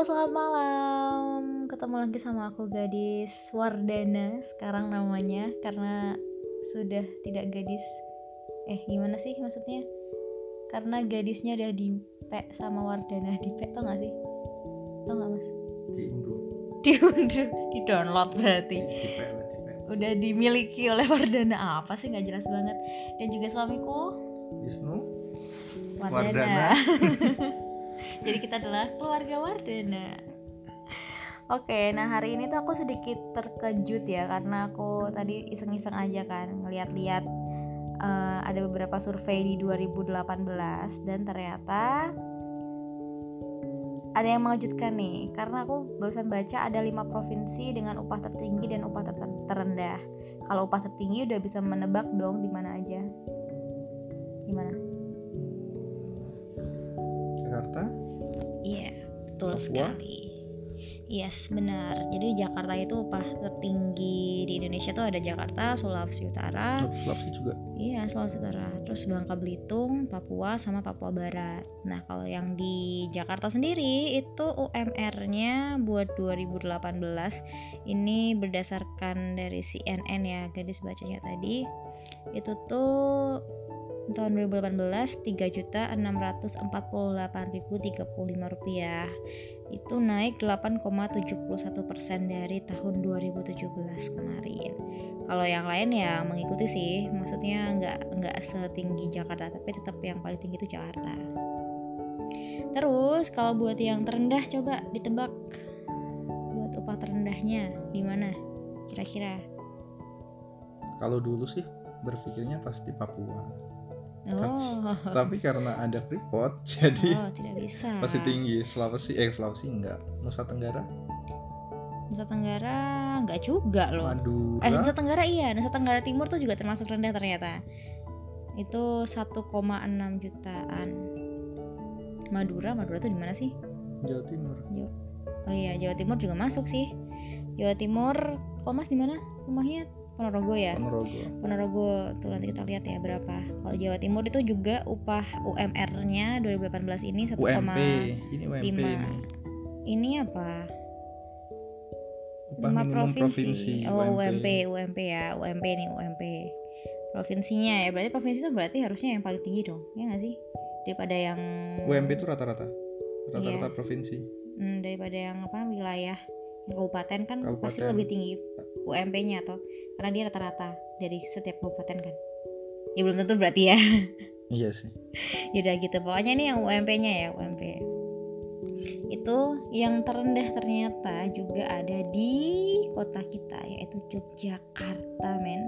Halo, selamat malam. Ketemu lagi sama aku gadis Wardana sekarang namanya karena sudah tidak gadis. Eh, gimana sih maksudnya? Karena gadisnya udah di P sama Wardana di P tau gak sih? Tau gak mas? diunduh Diunduh, di download berarti. di dipek dipek Udah dimiliki oleh Wardana apa sih nggak jelas banget. Dan juga suamiku Wisnu Wardana. Wardana. Jadi kita adalah keluarga Wardana. Oke, nah hari ini tuh aku sedikit terkejut ya karena aku tadi iseng-iseng aja kan ngeliat-liat eh, ada beberapa survei di 2018 dan ternyata ada yang mengejutkan nih karena aku barusan baca ada lima provinsi dengan upah tertinggi dan upah ter- terendah. Kalau upah tertinggi udah bisa menebak dong di mana aja. Gimana? Jakarta Iya, betul Papua? sekali. Yes, benar. Jadi Jakarta itu upah tertinggi di Indonesia tuh ada Jakarta, Sulawesi Utara, Oh, Sulawesi juga iya Sulawesi Utara, terus Bangka Belitung, Papua sama Papua Barat. Nah, kalau yang di Jakarta sendiri itu UMR-nya buat 2018 ini berdasarkan dari CNN ya, gadis bacanya tadi. Itu tuh tahun 2018 3.648.035 rupiah itu naik 8,71 persen dari tahun 2017 kemarin. Kalau yang lain ya mengikuti sih, maksudnya nggak nggak setinggi Jakarta, tapi tetap yang paling tinggi itu Jakarta. Terus kalau buat yang terendah coba ditebak buat upah terendahnya di mana? Kira-kira? kalau dulu sih berpikirnya pasti Papua Oh, tapi karena ada Freeport jadi oh tidak bisa. pasti tinggi Sulawesi eh Sulawesi enggak Nusa Tenggara Nusa Tenggara nggak juga loh. Madura Eh, Nusa Tenggara iya, Nusa Tenggara Timur tuh juga termasuk rendah ternyata. Itu 1,6 jutaan. Madura, Madura tuh di mana sih? Jawa Timur Oh iya, Jawa Timur juga masuk sih. Jawa Timur, oh Mas di mana? Rumahnya Ponorogo ya? Ponorogo Ponorogo tuh nanti kita lihat ya berapa. Kalau Jawa Timur itu juga upah UMR-nya 2018 ini 1, UMP ini UMP lima. ini ini apa? upah Lima minimum provinsi, Oh, UMP, UMP ya, UMP nih, UMP. Provinsinya ya, berarti provinsi itu berarti harusnya yang paling tinggi dong, ya nggak sih? Daripada yang UMP itu rata-rata rata-rata Iya. provinsi hmm, daripada yang apa wilayah kabupaten kan pasti Kabupaten. lebih tinggi UMP-nya atau karena dia rata-rata dari setiap kabupaten kan. Ya belum tentu berarti ya. iya sih Yaudah gitu, pokoknya ini yang UMP-nya ya, UMP. Itu yang terendah ternyata juga ada di kota kita yaitu Yogyakarta, men.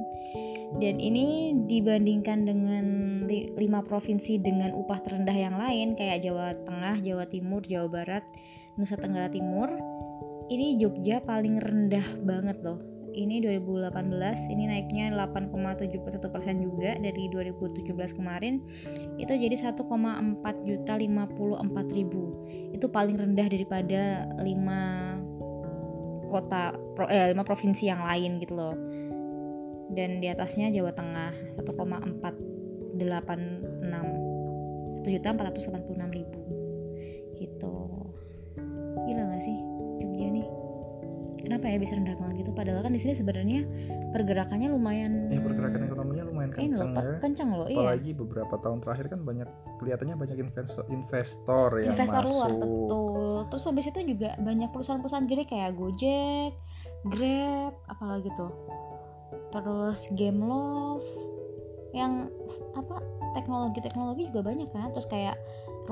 Dan ini dibandingkan dengan li- lima provinsi dengan upah terendah yang lain kayak Jawa Tengah, Jawa Timur, Jawa Barat, Nusa Tenggara Timur. Ini Jogja paling rendah banget loh. Ini 2018 ini naiknya 8,71% juga dari 2017 kemarin. Itu jadi 1,4 juta 54 ribu. Itu paling rendah daripada 5 kota eh, 5 provinsi yang lain gitu loh. Dan di atasnya Jawa Tengah 1,486 1 juta 486 ribu. Gitu kenapa ya bisa rendah banget gitu? Padahal kan di sini sebenarnya pergerakannya lumayan ya pergerakan ekonominya lumayan ini loh, kencang ya. kencang loh iya. Apalagi beberapa tahun terakhir kan banyak kelihatannya banyak investor investor yang investor masuk. luar betul. Terus habis itu juga banyak perusahaan-perusahaan gede kayak Gojek, Grab, apalagi tuh. Terus Game Love yang apa teknologi-teknologi juga banyak kan? Terus kayak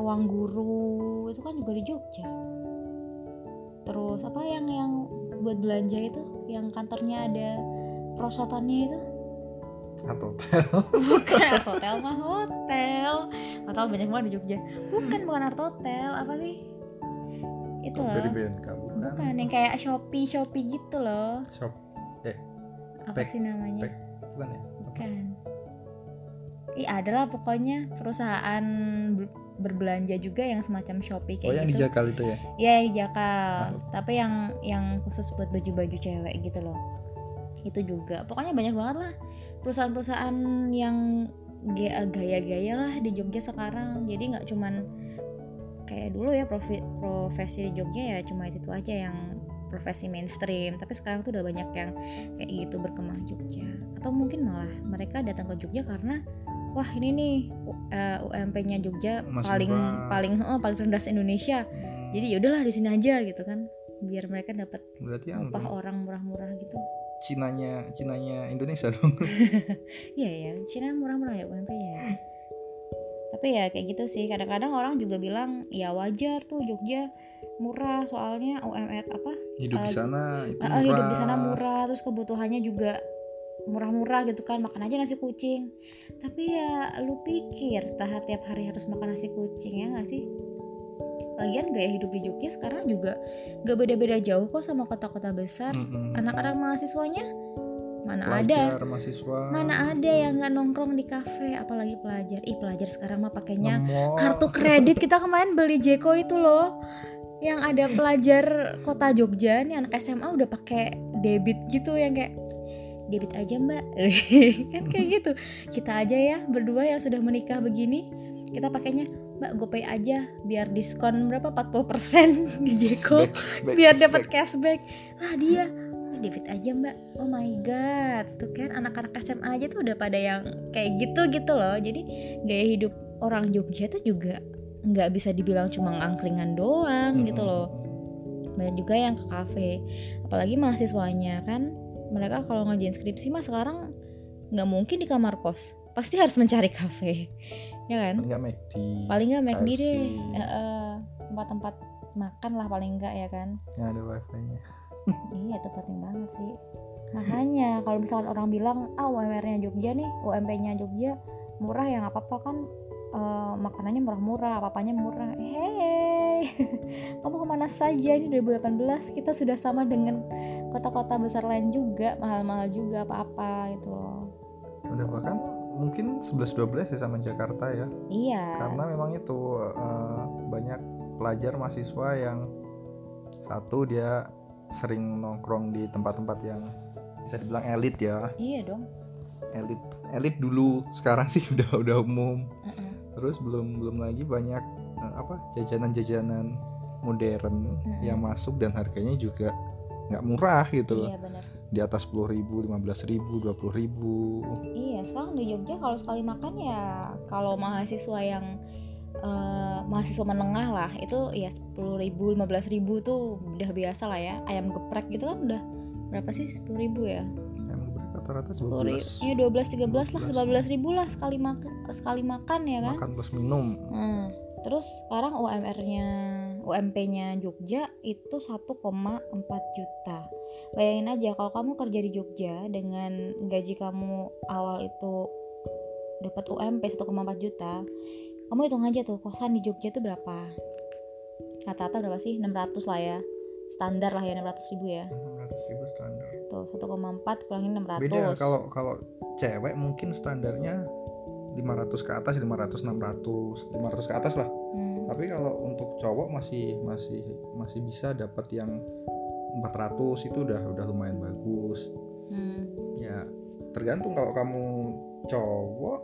ruang guru itu kan juga di Jogja. Terus apa yang yang buat belanja itu yang kantornya ada perosotannya itu? Atau bukan art hotel mah hotel. Hotel banyak banget di Jogja. Bukan bukan art hotel. Apa sih? Itu loh. Dari BNK bukan, bukan yang kayak Shopee Shopee gitu loh. Shop apa Pack- sih namanya? Pack. bukan ya? Bukan. Ih adalah pokoknya perusahaan berbelanja juga yang semacam Shopee kayak oh yang gitu di Jakal itu ya Iya yang di Jakal, Ah. tapi yang yang khusus buat baju-baju cewek gitu loh. Itu juga. Pokoknya banyak banget lah perusahaan-perusahaan yang ga- gaya-gaya lah di Jogja sekarang. Jadi nggak cuman kayak dulu ya profi, profesi di Jogja ya cuma itu, itu aja yang profesi mainstream tapi sekarang tuh udah banyak yang kayak gitu berkembang Jogja atau mungkin malah mereka datang ke Jogja karena wah ini nih uh, UMP-nya Jogja Masih paling murah. paling oh, paling rendah se Indonesia. Hmm, jadi ya udahlah di sini aja gitu kan biar mereka dapat upah orang murah-murah gitu. Cinanya Cinanya Indonesia dong. Iya ya Cina murah-murah ya UMP-nya ya tapi ya kayak gitu sih. Kadang-kadang orang juga bilang ya wajar tuh Jogja murah soalnya UMR apa? Hidup di Eh, sana itu Eh, murah hidup di sana murah. Terus kebutuhannya juga murah-murah gitu kan makan aja nasi kucing. Tapi ya lu pikir tahap tiap hari harus makan nasi kucing ya nggak sih? Lagian gaya hidup di Jogja sekarang juga gak beda-beda jauh kok sama kota-kota besar. Mm-mm. anak-anak mahasiswanya mana ada? Pelajar, mahasiswa. Mana ada yang nggak nongkrong di kafe apalagi pelajar. Ih pelajar sekarang mah pakainya kartu kredit. Kita kemarin beli Jeko itu loh yang ada pelajar kota Jogja. Nih anak SMA udah pakai debit gitu yang kayak debit aja mbak. Kan kayak gitu. Kita aja ya berdua yang sudah menikah begini. Kita pakainya mbak gopay aja biar diskon berapa? 40% di Jeko. Cashback, biar dapat cashback. Lah dia. "Ah, debit aja mbak. Oh my god. Tuh kan anak-anak SMA aja tuh udah pada yang kayak gitu gitu loh. Jadi gaya hidup orang Jogja tuh juga nggak bisa dibilang cuma angkringan doang gitu loh. Banyak juga yang ke kafe apalagi mahasiswanya kan mereka kalau ngerjain skripsi mah sekarang nggak mungkin di kamar kos. Pasti harus mencari kafe. Ya kan? Paling nggak McD paling nggak McD deh. Eh, eh, tempat-tempat makan lah paling enggak ya kan? Yang ada wifi-nya. Iya itu penting banget sih. Makanya kalau misalkan orang bilang Ah UMR-nya Jogja nih UMP-nya Jogja murah ya nggak apa-apa kan eh, Makanannya murah-murah Apa-apanya murah. Hei Kamu ke mana saja ini 2018 Kita sudah sama dengan kota-kota besar lain juga Mahal-mahal juga apa-apa gitu loh. Udah bahkan mungkin 11-12 ya sama Jakarta ya. Iya. Karena memang itu eh, banyak pelajar mahasiswa yang satu dia sering nongkrong di tempat-tempat yang bisa dibilang elit ya. Iya dong. Elit elit dulu. Sekarang sih udah udah umum. Mm-mm. Terus belum belum lagi banyak eh, apa jajanan-jajanan modern Mm-mm. yang masuk dan harganya juga nggak murah gitu loh Iya benar di atas 10.000 ribu, 15.000 ribu, 20 ribu Iya, sekarang di Jogja kalau sekali makan ya kalau mahasiswa yang eh, mahasiswa menengah lah itu ya sepuluh ribu, lima belas ribu tuh udah biasa lah ya. Ayam geprek gitu kan udah berapa sih sepuluh ribu ya? Rata-rata ribu, 12 ya dua belas tiga belas lah, 12. lima belas ribu lah sekali makan sekali makan ya kan. makan plus minum Hmm. Terus sekarang UMR-nya UMP-nya Jogja itu 1,4 juta. Bayangin aja kalau kamu kerja di Jogja dengan gaji kamu awal itu dapat UMP 1,4 juta. Kamu hitung aja tuh kosan di Jogja itu berapa? Rata-rata berapa sih? 600 lah ya. Standar lah ya 600 ribu ya. 600 ribu 1,4 kurangin 600. beda kalau kalau cewek mungkin standarnya 500 ke atas 500 600 500 ke atas lah Hmm. tapi kalau untuk cowok masih masih masih bisa dapat yang 400 itu udah udah lumayan bagus Hmm. ya tergantung kalau kamu cowok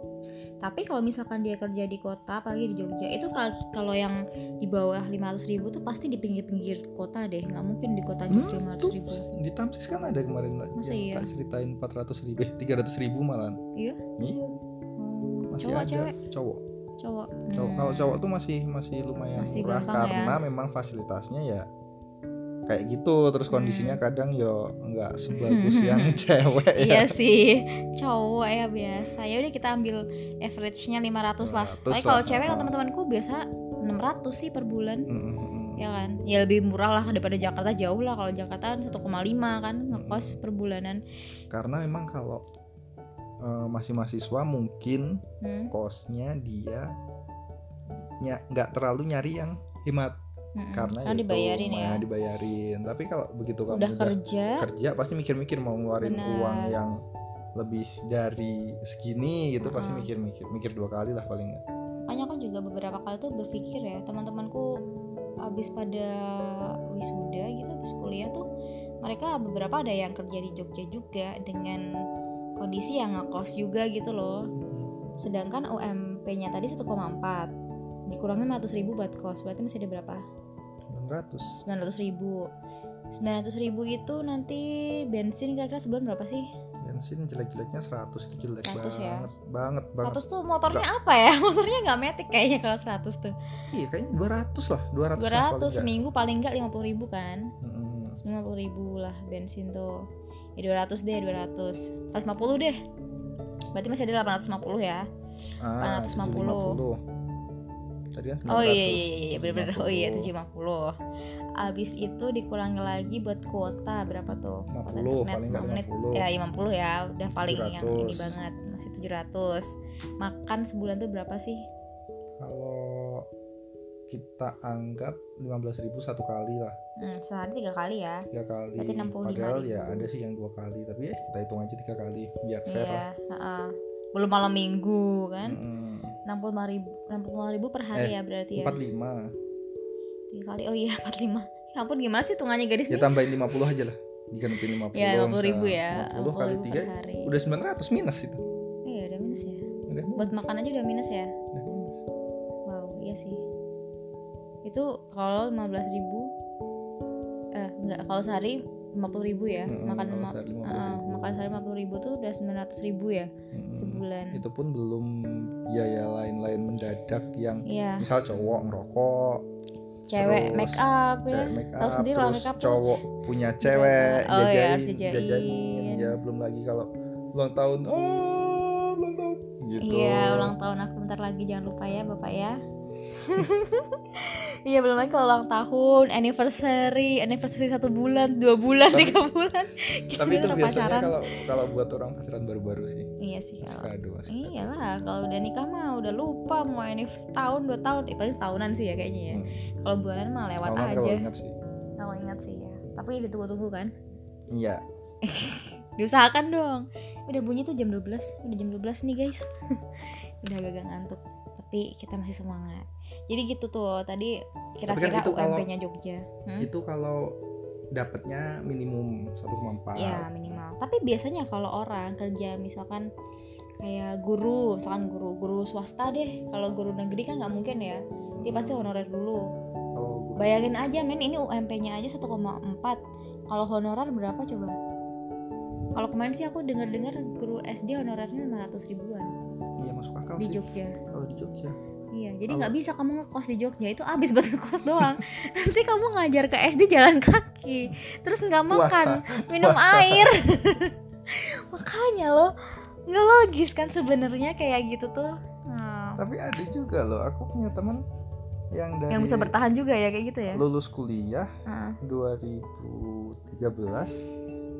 Tapi kalau misalkan dia kerja di kota, apalagi di Jogja, itu kal- kalau yang di bawah 500 ribu tuh pasti di pinggir-pinggir kota deh, nggak mungkin di kota Jogja Hmm, 500 tuh ribu. di Tamsis kan ada kemarin lah Masa yang iya? tak ceritain 400 ribu eh 300 ribu malah Iya? iya Hmm, masih cowok ada cewek, cowok cowok. Cowok- Hmm. kalau cowok tuh masih masih lumayan Masih murah gampang ya. karena memang fasilitasnya ya kayak gitu terus kondisinya Hmm. kadang yo nggak sebagus yang cewek Iya ya sih, cowok ya biasa. Ya udah kita ambil average-nya 500 lah. 500 Tapi kalau lah, cewek kalau teman-temanku biasa 600 sih per bulan. Mm, mm, mm. Ya kan? Ya lebih murah lah daripada Jakarta jauh lah. Kalau Jakarta kan 1,5 kan ngekos per bulanan. karena memang kalau eh, masih mahasiswa mungkin Hmm. kosnya dia nggak terlalu nyari yang hemat Mm-mm. karena Kan itu, dibayarin ya. nah, dibayarin tapi kalau begitu kamu Udah kerja, kerja pasti mikir-mikir mau ngeluarin Benar. uang yang lebih dari segini gitu pasti Mm-mm. mikir-mikir mikir dua kali lah paling nggak makanya aku juga beberapa kali tuh berpikir ya teman-temanku habis pada wisuda gitu habis kuliah tuh mereka beberapa ada yang kerja di Jogja juga dengan kondisi yang ngekos juga gitu loh sedangkan UMP-nya tadi 1,4 dikurangin 500 ribu buat kos berarti masih ada berapa 900 900 ribu. 900 ribu itu nanti bensin kira-kira sebulan berapa sih? Bensin jelek-jeleknya 100 itu jelek 100 banget ya? banget banget 100 tuh motornya apa ya? Motornya nggak metik kayaknya kalau 100 tuh. Iya kayaknya 200 lah 200 lah paling 200 seminggu paling nggak 50 ribu kan? Mm-mm. 90 ribu lah bensin tuh. Ya 200 deh 200 150 deh. Berarti masih ada 850 ya? Ah 850. 750. Tadi kan Oh 900, iya iya iya iya bener-bener Oh iya 750. 750 Abis itu dikurangi lagi buat kuota Berapa tuh? Kuota 50, paling nggak 5 menit 50. Ya 50 ya Udah paling yang ini 700. banget Masih 700 Makan sebulan tuh berapa sih? kalau kita anggap 15.000 satu kali lah Hmm, sehari tiga kali ya tiga kali Berarti 65.000. padahal ya ada sih yang dua kali tapi ya kita hitung aja tiga kali biar fair lah Iya heeh. Belum malam minggu kan Mm-mm. 65 ribu 65 ribu per hari Eh, ya berarti ya? 45 Tiga kali Oh iya 45 Ya ampun gimana sih hitungannya gadis ya nih tambahin 50 aja lah. Digantiin 50 Ya 50 ribu ya 50 kali 50 tiga per hari. udah 900 minus itu. Iya udah minus ya. Udah Buat minus. makan aja udah minus ya? Udah minus. Wow, iya sih. Itu kalau 15.000 ribu eh enggak kalau sehari 50.000 ribu ya. Mm-mm, makan kalau ma- sehari 50.000. eh, makan sehari 50.000 ribu tuh udah 900.000 ribu ya Mm-mm. sebulan. itu pun belum biaya lain-lain mendadak yang Iya, misal cowok ngerokok cewek terus make up ya. cewek make sendiri lah terus make up tuh. cowok punya cewek Oh, iya, harus jajain. jajanin ya belum lagi kalau ulang tahun oh ulang tahun gitu Iya, ulang tahun aku bentar lagi jangan lupa ya, Bapak ya. Iya belum lagi kalau ulang tahun, anniversary, anniversary satu bulan, dua bulan, Tapi- tiga bulan. Kita tapi itu biasanya pacaran. kalau kalau buat orang pacaran baru-baru sih Iya sih kalau kado. Iyalah, kalau udah nikah mah udah lupa mau ini setahun dua tahun, eh, paling setahunan sih ya kayaknya ya. Hmm. Kalau bulanan mah lewat Tahunan aja. kalau ingat sih Kalau ingat sih ya. Tapi ditunggu-tunggu kan. iya Diusahakan dong. Udah bunyi tuh jam 12, udah jam 12 nih guys. udah agak ngantuk. Tapi kita masih semangat. Jadi gitu tuh tadi kira-kira itu kalau- UMP-nya Jogja. Hmm? itu kalau dapatnya minimum 1,4 Ya minimal. Tapi biasanya kalau orang kerja misalkan kayak guru, misalkan guru guru swasta deh. Kalau guru negeri kan nggak mungkin ya. Dia pasti honorer dulu. Bayangin aja men ini UMP-nya aja 1,4. Kalau honorer berapa coba? Kalau kemarin sih aku dengar-dengar guru SD honorernya 500 ribuan iya masuk akal di sih Jogja. kalau di Jogja Iya, jadi nggak bisa kamu ngekos di Jogja itu abis buat ngekos doang. Nanti kamu ngajar ke SD jalan kaki, terus nggak makan, minum Puasa. air. Makanya loh, nggak logis kan sebenarnya kayak gitu tuh. Nah, tapi ada juga loh aku punya teman yang dari yang bisa bertahan juga ya kayak gitu ya. lulus kuliah Heeh. 2013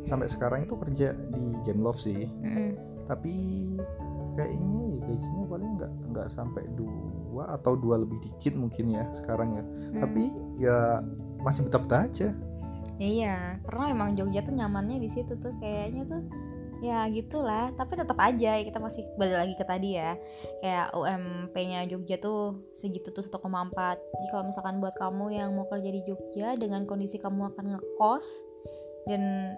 sampai sekarang itu kerja di Gameloft sih Mm-mm. tapi kayaknya ya gajinya paling nggak nggak sampai dua atau dua lebih dikit mungkin ya sekarang ya Mm. tapi ya masih betah-betah aja Iya, karena memang Jogja tuh nyamannya di situ tuh kayaknya tuh ya gitulah. Tapi tetap aja kita masih balik lagi ke tadi ya. Kayak UMP-nya Jogja tuh segitu tuh 1,4. Jadi kalau misalkan buat kamu yang mau kerja di Jogja dengan kondisi kamu akan ngekos dan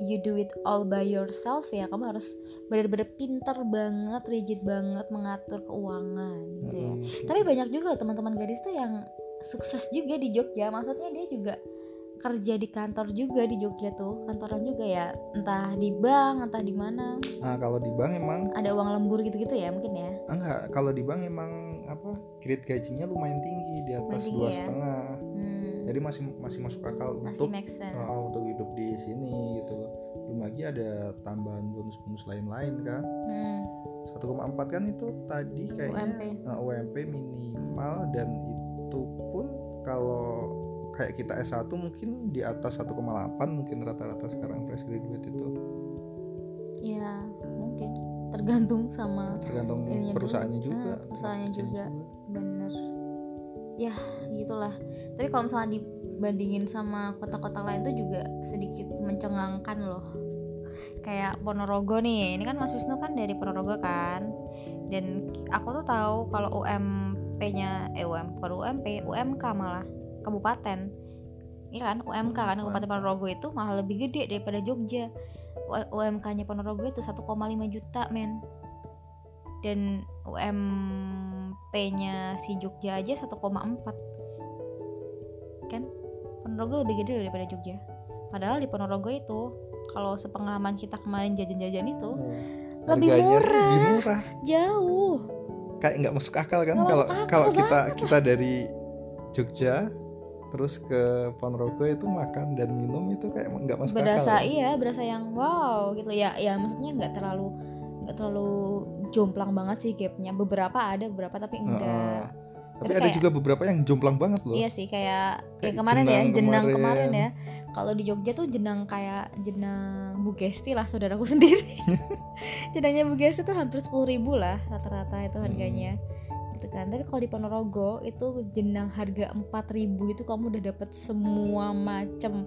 you do it all by yourself ya kamu harus bener-bener pinter banget, rigid banget mengatur keuangan gitu ya. Mm-mm. Tapi banyak juga teman-teman gadis tuh yang sukses juga di Jogja. Maksudnya dia juga kerja di kantor juga di Jogja tuh. Kantoran juga ya, entah di bank, entah di mana. nah kalau di bank emang Ada uang lembur gitu-gitu ya mungkin ya. enggak kalau di bank emang apa grade gajinya lumayan tinggi di atas dua ya? setengah Hmm, jadi masih masih masuk akal masih untuk uh, untuk hidup di sini gitu. Belum lagi ada tambahan bonus-bonus lain-lain kan? Hmm, 1,4 kan itu tadi kayaknya UMP. uh, UMP minimal dan itu pun kalau kayak kita S1 mungkin di atas 1,8 mungkin rata-rata sekarang fresh graduate itu. Ya, mungkin. Tergantung sama tergantung dulu. perusahaannya juga Ah, perusahaannya kerjanya juga. Ya, gitulah. Tapi kalau misalnya dibandingin sama kota-kota lain tuh juga sedikit mencengangkan loh. Kayak Ponorogo nih, ini kan Mas Wisnu kan dari Ponorogo kan. Dan aku tuh tahu kalau UMP-nya eh UM, bukan UMP, UMK malah kabupaten. Iya kan, UMK kan Kabupaten. Ponorogo itu malah lebih gede daripada Jogja. UMK-nya Ponorogo itu 1,5 juta, men. Dan UMP-nya si Jogja aja 1,4 kan? Ponorogo lebih gede daripada Jogja. Padahal di Ponorogo itu kalau sepengalaman kita kemarin jajan-jajan itu Iya. Lebih murah. lebih murah. Jauh. Kayak nggak masuk akal kan? Kalau kalau kita banget. kita dari Jogja terus ke Ponorogo itu makan dan minum itu kayak nggak masuk berasa akal iya berasa yang wow gitu. Ya ya maksudnya nggak terlalu nggak terlalu jomplang banget sih gapnya beberapa ada beberapa tapi enggak Heeh. tapi Tapi ada kayak- juga beberapa yang jomplang banget loh Iya sih kayak Kayak yang kemarin ya jenang jenang kemarin, kemarin. ya. Kalau di Jogja tuh jenang kayak jenang Bu Gesti lah saudaraku sendiri. Jenangnya Bu Gesti tuh hampir sepuluh ribu lah rata-rata itu harganya. Gitu kan. Tapi kalau di Ponorogo itu jenang harga 4000 itu kamu udah dapet semua macam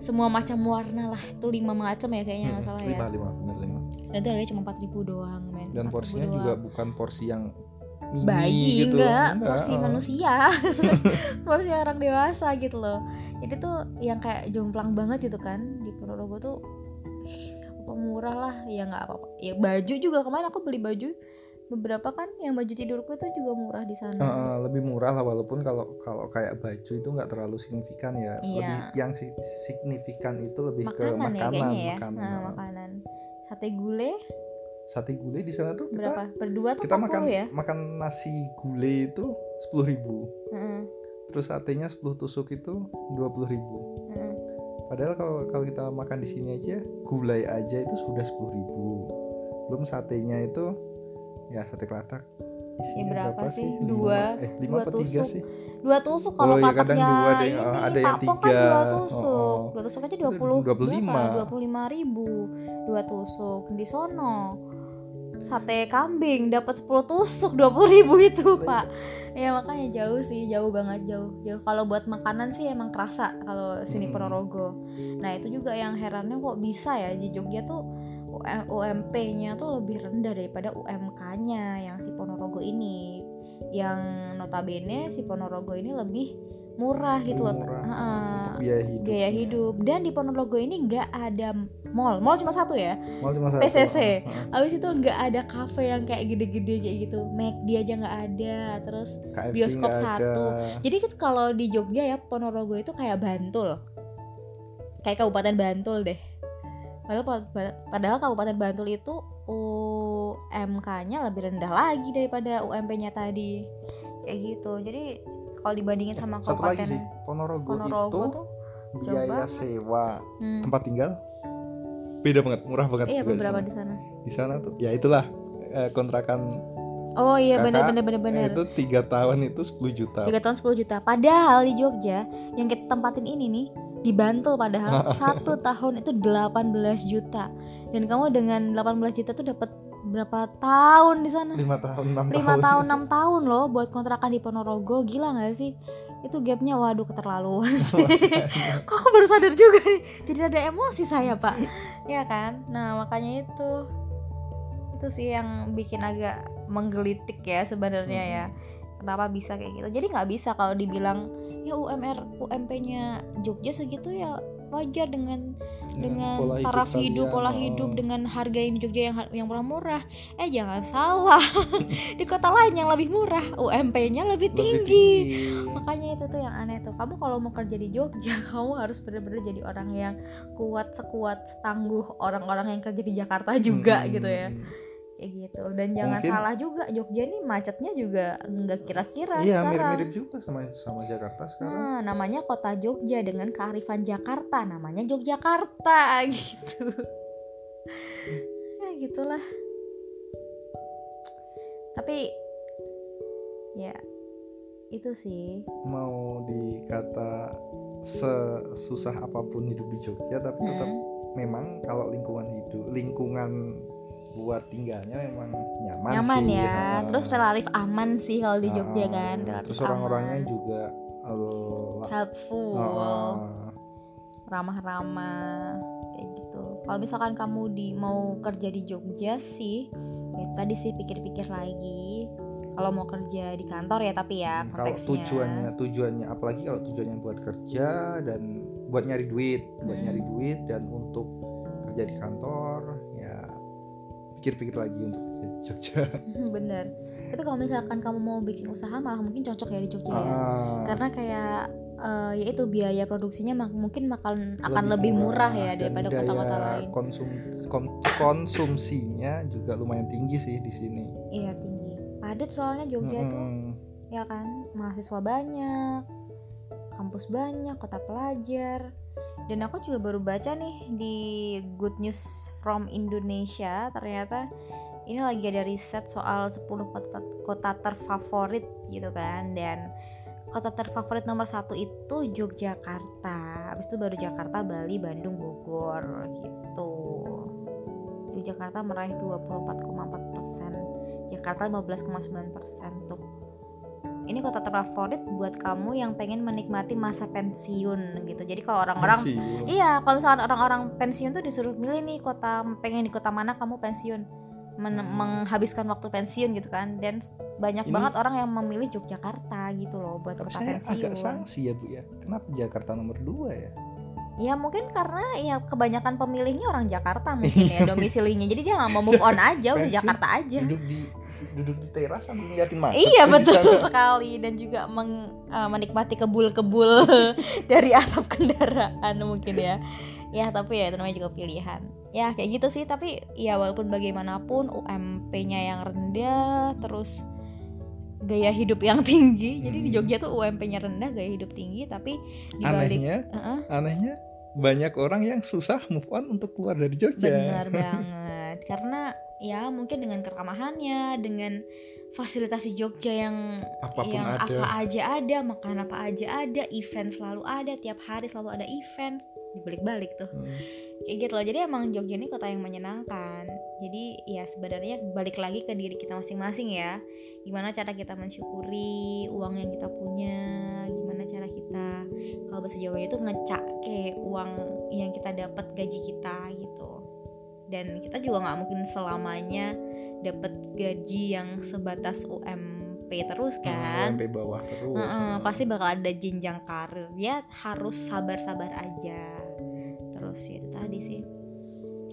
semua macam warna lah itu lima macam ya kayaknya nggak Hmm, salah lima ya. lima bener lima. Dan itu harganya cuma 4000 doang men. Dan 4.000 porsinya doang. juga bukan porsi yang mini bayi gitu. enggak, porsi heeh. manusia. Porsi orang dewasa gitu loh. Jadi tuh yang kayak jomplang banget gitu kan di Ponorogo tuh apa murah lah ya nggak apa-apa. Ya baju juga kemarin aku beli baju beberapa kan yang baju tidurku itu juga murah di sana. Heeh, lebih murah lah walaupun kalau kalau kayak baju itu nggak terlalu signifikan ya. Iya. lebih yang si- signifikan itu lebih ke makanan, ya makanan kayaknya ya. makanan Nah, makanan. Sate gule sate gulai di sana tuh kita berapa? Berdua tuh kita 40 makan ya? makan nasi gulai itu sepuluh ribu. Heeh, terus satenya 10 tusuk itu dua puluh ribu. Heeh. padahal kalau kalau kita makan di sini aja gulai aja itu sudah sepuluh ribu. Belum satenya itu ya sate kelatak isinya berapa sih? Lima- Dua- eh lima dua apa tiga tusuk. sih dua tusuk kalau Oh, iya, kadang dua, ada yang- ini ada yang kan tiga. dua tusuk Oh, oh. dua tusuk aja Itu 20 25. dua puluh lima ribu dua tusuk di sono sate kambing dapat 10 tusuk 20 ribu itu pak ya makanya jauh sih jauh banget jauh jauh kalau buat makanan sih emang kerasa kalau sini Mm-mm. Ponorogo nah itu juga yang herannya kok bisa ya di Jogja tuh UMP-nya tuh lebih rendah daripada UMK-nya yang si Ponorogo ini yang notabene si Ponorogo ini lebih murah gitu loh Murah. Heeh, untuk biaya hidup gaya hidup dan di Ponorogo ini nggak ada mall mall cuma satu ya Mal cuma satu. PCC. Heeh. abis itu nggak ada cafe yang kayak gede-gede kayak gitu McD aja nggak ada terus KFC bioskop nggak ada. satu. jadi kan kalau di Jogja ya Ponorogo itu kayak Bantul kayak Kabupaten Bantul deh padahal pa- padahal Kabupaten Bantul itu UMK-nya lebih rendah lagi daripada UMP-nya tadi. Kayak gitu. Jadi kalau dibandingin sama satu lagi Kabupaten sih Ponorogo, Ponorogo itu tuh biaya coba. sewa hmm, tempat tinggal beda banget murah banget iya juga di beberapa sana. di sana. Di sana tuh ya itulah eh, kontrakan oh iya bener bener bener eh, itu tiga tahun itu 10 juta. Tiga tahun 10 juta. Padahal di Jogja yang kita tempatin ini nih di Bantul padahal satu tahun itu 18 juta. Dan kamu dengan 18 juta tuh dapat berapa tahun di sana? Lima tahun enam lima tahun. tahun enam tahun loh buat kontrakan di Ponorogo. Gila nggak sih? Itu gapnya waduh keterlaluan sih. Kok aku baru sadar juga nih? Tidak ada emosi saya pak. Ya kan? Nah makanya itu itu sih yang bikin agak menggelitik ya sebenarnya ya kenapa bisa kayak gitu jadi nggak bisa kalau dibilang ya UMR UMP-nya Jogja segitu ya wajar dengan dengan pola taraf hidup, kalian, pola oh. hidup dengan harga yang di Jogja yang yang murah-murah. Eh jangan salah. di kota lain yang lebih murah, UMP-nya lebih Lebih tinggi. tinggi. Makanya itu tuh yang aneh tuh. Kamu kalau mau kerja di Jogja, kamu harus benar-benar jadi orang yang kuat sekuat setangguh orang-orang yang kerja di Jakarta juga Hmm. gitu ya. Kayak gitu. Dan jangan Mungkin- salah juga, Jogja nih macetnya juga nggak kira-kira iya mirip-mirip juga sama sama Jakarta sekarang Nah, namanya kota Jogja dengan kearifan Jakarta, namanya Yogyakarta gitu. ya gitulah. Tapi ya itu sih. mau dikata sesusah apa pun hidup di Jogja tapi tetap Mm-mm. memang kalau lingkungan hidup lingkungan buat tinggalnya memang nyaman, Nyaman sih ya. Ah. Terus relatif aman sih kalau di Jogja kan. Relatif terus orang-orangnya juga eh, helpful, ah, ramah-ramah kayak gitu. Kalau misalkan kamu di mau kerja di Jogja sih, ya tadi sih pikir-pikir lagi. Kalau mau kerja di kantor ya tapi ya Hmm, kalau konteksnya. tujuannya tujuannya apalagi kalau tujuannya buat kerja dan buat nyari duit buat Hmm. nyari duit dan untuk kerja di kantor pikir-pikir lagi untuk ke Jogja. Bener. Tapi kalau misalkan kamu mau bikin usaha malah mungkin cocok ya di Jogja ya. Ah, karena kayak eh, ya itu biaya produksinya mak- mungkin akan akan lebih lebih murah, ya daripada kota-kota lain. konsum kom- konsumsinya juga lumayan tinggi sih di sini. Iya tinggi. Padat soalnya Jogja tuh Mm-mm. ya kan? Mahasiswa banyak kampus banyak kota pelajar dan aku juga baru baca nih di Good News from Indonesia ternyata ini lagi ada riset soal 10 kota, kota terfavorit gitu kan. Dan kota terfavorit nomor satu itu Yogyakarta. Habis itu baru Jakarta Bali Bandung Bogor gitu. Yogyakarta meraih 24,4 persen Jakarta 15,9 persen tuh ini kota terfavorit buat kamu yang pengen menikmati masa pensiun gitu jadi kalau orang-orang. Iya, kalau misalkan orang-orang pensiun tuh disuruh milih nih kota pengen di kota mana kamu pensiun, Men- menghabiskan waktu pensiun gitu kan. Dan banyak Ini- banget orang yang memilih Yogyakarta gitu loh buat kota saya pensiun. agak sanksi ya bu ya. Kenapa Jakarta nomor dua ya? Ya mungkin karena ya kebanyakan pemilihnya orang Jakarta mungkin ya domisilinya. Jadi dia nggak mau move on aja udah Jakarta aja. Duduk di duduk di teras sambil ngeliatin macet. Iya betul sana. sekali dan juga meng- eh, menikmati kebul-kebul dari asap kendaraan mungkin ya. Ya tapi ya itu namanya juga pilihan. Ya kayak gitu sih tapi ya walaupun bagaimanapun UMP-nya yang rendah terus gaya hidup yang tinggi. Jadi di Hmm. Jogja tuh UMP-nya rendah, gaya hidup tinggi tapi dibalik Anehnya, Heeh, anehnya banyak orang yang susah move on untuk keluar dari Jogja. benar banget. Karena ya mungkin dengan keramahannya, dengan fasilitas di Jogja yang Apa pun yang ada. apa aja ada, makanan apa aja ada, event selalu ada, tiap hari selalu ada event, dibalik-balik tuh. Hmm. Kayak gitu loh. Jadi emang Jogja ini kota yang menyenangkan. Jadi ya sebenarnya balik lagi ke diri kita masing-masing ya. Gimana cara kita mensyukuri uang yang kita punya, gimana cara kita kalau bahasa Jawanya itu ngecak ke uang yang kita dapat gaji kita gitu. Dan kita juga nggak mungkin selamanya dapat gaji yang sebatas UMP terus kan. sampai bawah terus. Nah, pasti bakal ada jenjang karir ya harus sabar-sabar aja terus ya itu tadi sih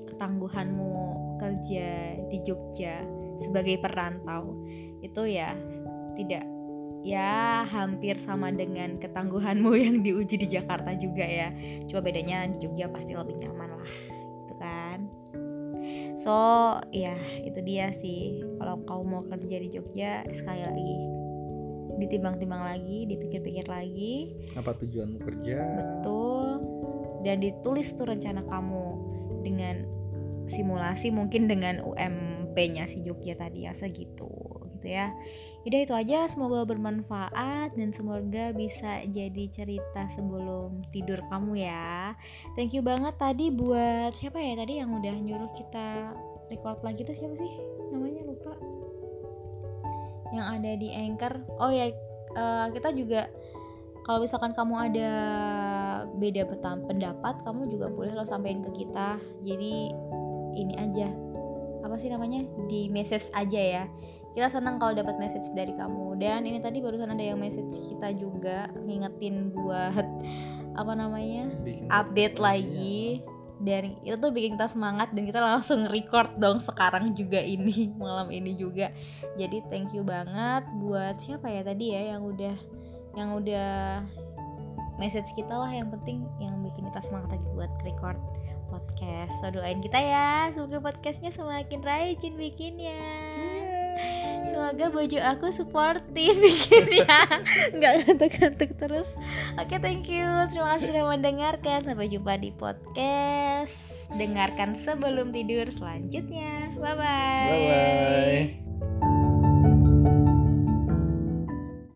ketangguhanmu kerja di Jogja sebagai perantau itu ya tidak ya hampir sama dengan ketangguhanmu yang diuji di Jakarta juga ya. Cuma bedanya di Jogja pasti lebih nyaman lah gitu kan. So ya itu dia sih. Kalau kau mau kerja di Jogja sekali lagi ditimbang-timbang lagi, dipikir-pikir lagi, apa tujuanmu kerja? betul, dan ditulis tuh rencana kamu dengan simulasi mungkin dengan UMP-nya si Jogja tadi ya segitu gitu ya. Udah itu aja, semoga bermanfaat dan semoga bisa jadi cerita sebelum tidur kamu ya. Thank you banget tadi buat siapa ya tadi yang udah nyuruh kita record lagi tuh siapa sih? Namanya lupa. Yang ada di Anchor. Oh ya, eh, kita juga kalau misalkan kamu ada beda pendapat kamu juga boleh lo sampein ke kita jadi ini aja apa sih namanya di message aja ya kita senang kalau dapat message dari kamu. Dan ini tadi barusan ada yang message kita juga ngingetin buat apa namanya Bikin update lagi. dan itu tuh bikin kita semangat dan kita langsung record dong sekarang juga ini malam ini juga. Jadi thank you banget buat siapa ya tadi ya yang udah yang udah message kita lah. Yang penting yang bikin kita semangat lagi buat record podcast. So doain kita ya. Semoga podcastnya semakin rajin bikinnya semoga baju aku sportif bikinnya. Nggak ngantuk-ngantuk terus. Oke thank you. Terima kasih sudah mendengarkan. Sampai jumpa di podcast. Dengarkan sebelum tidur selanjutnya. Bye bye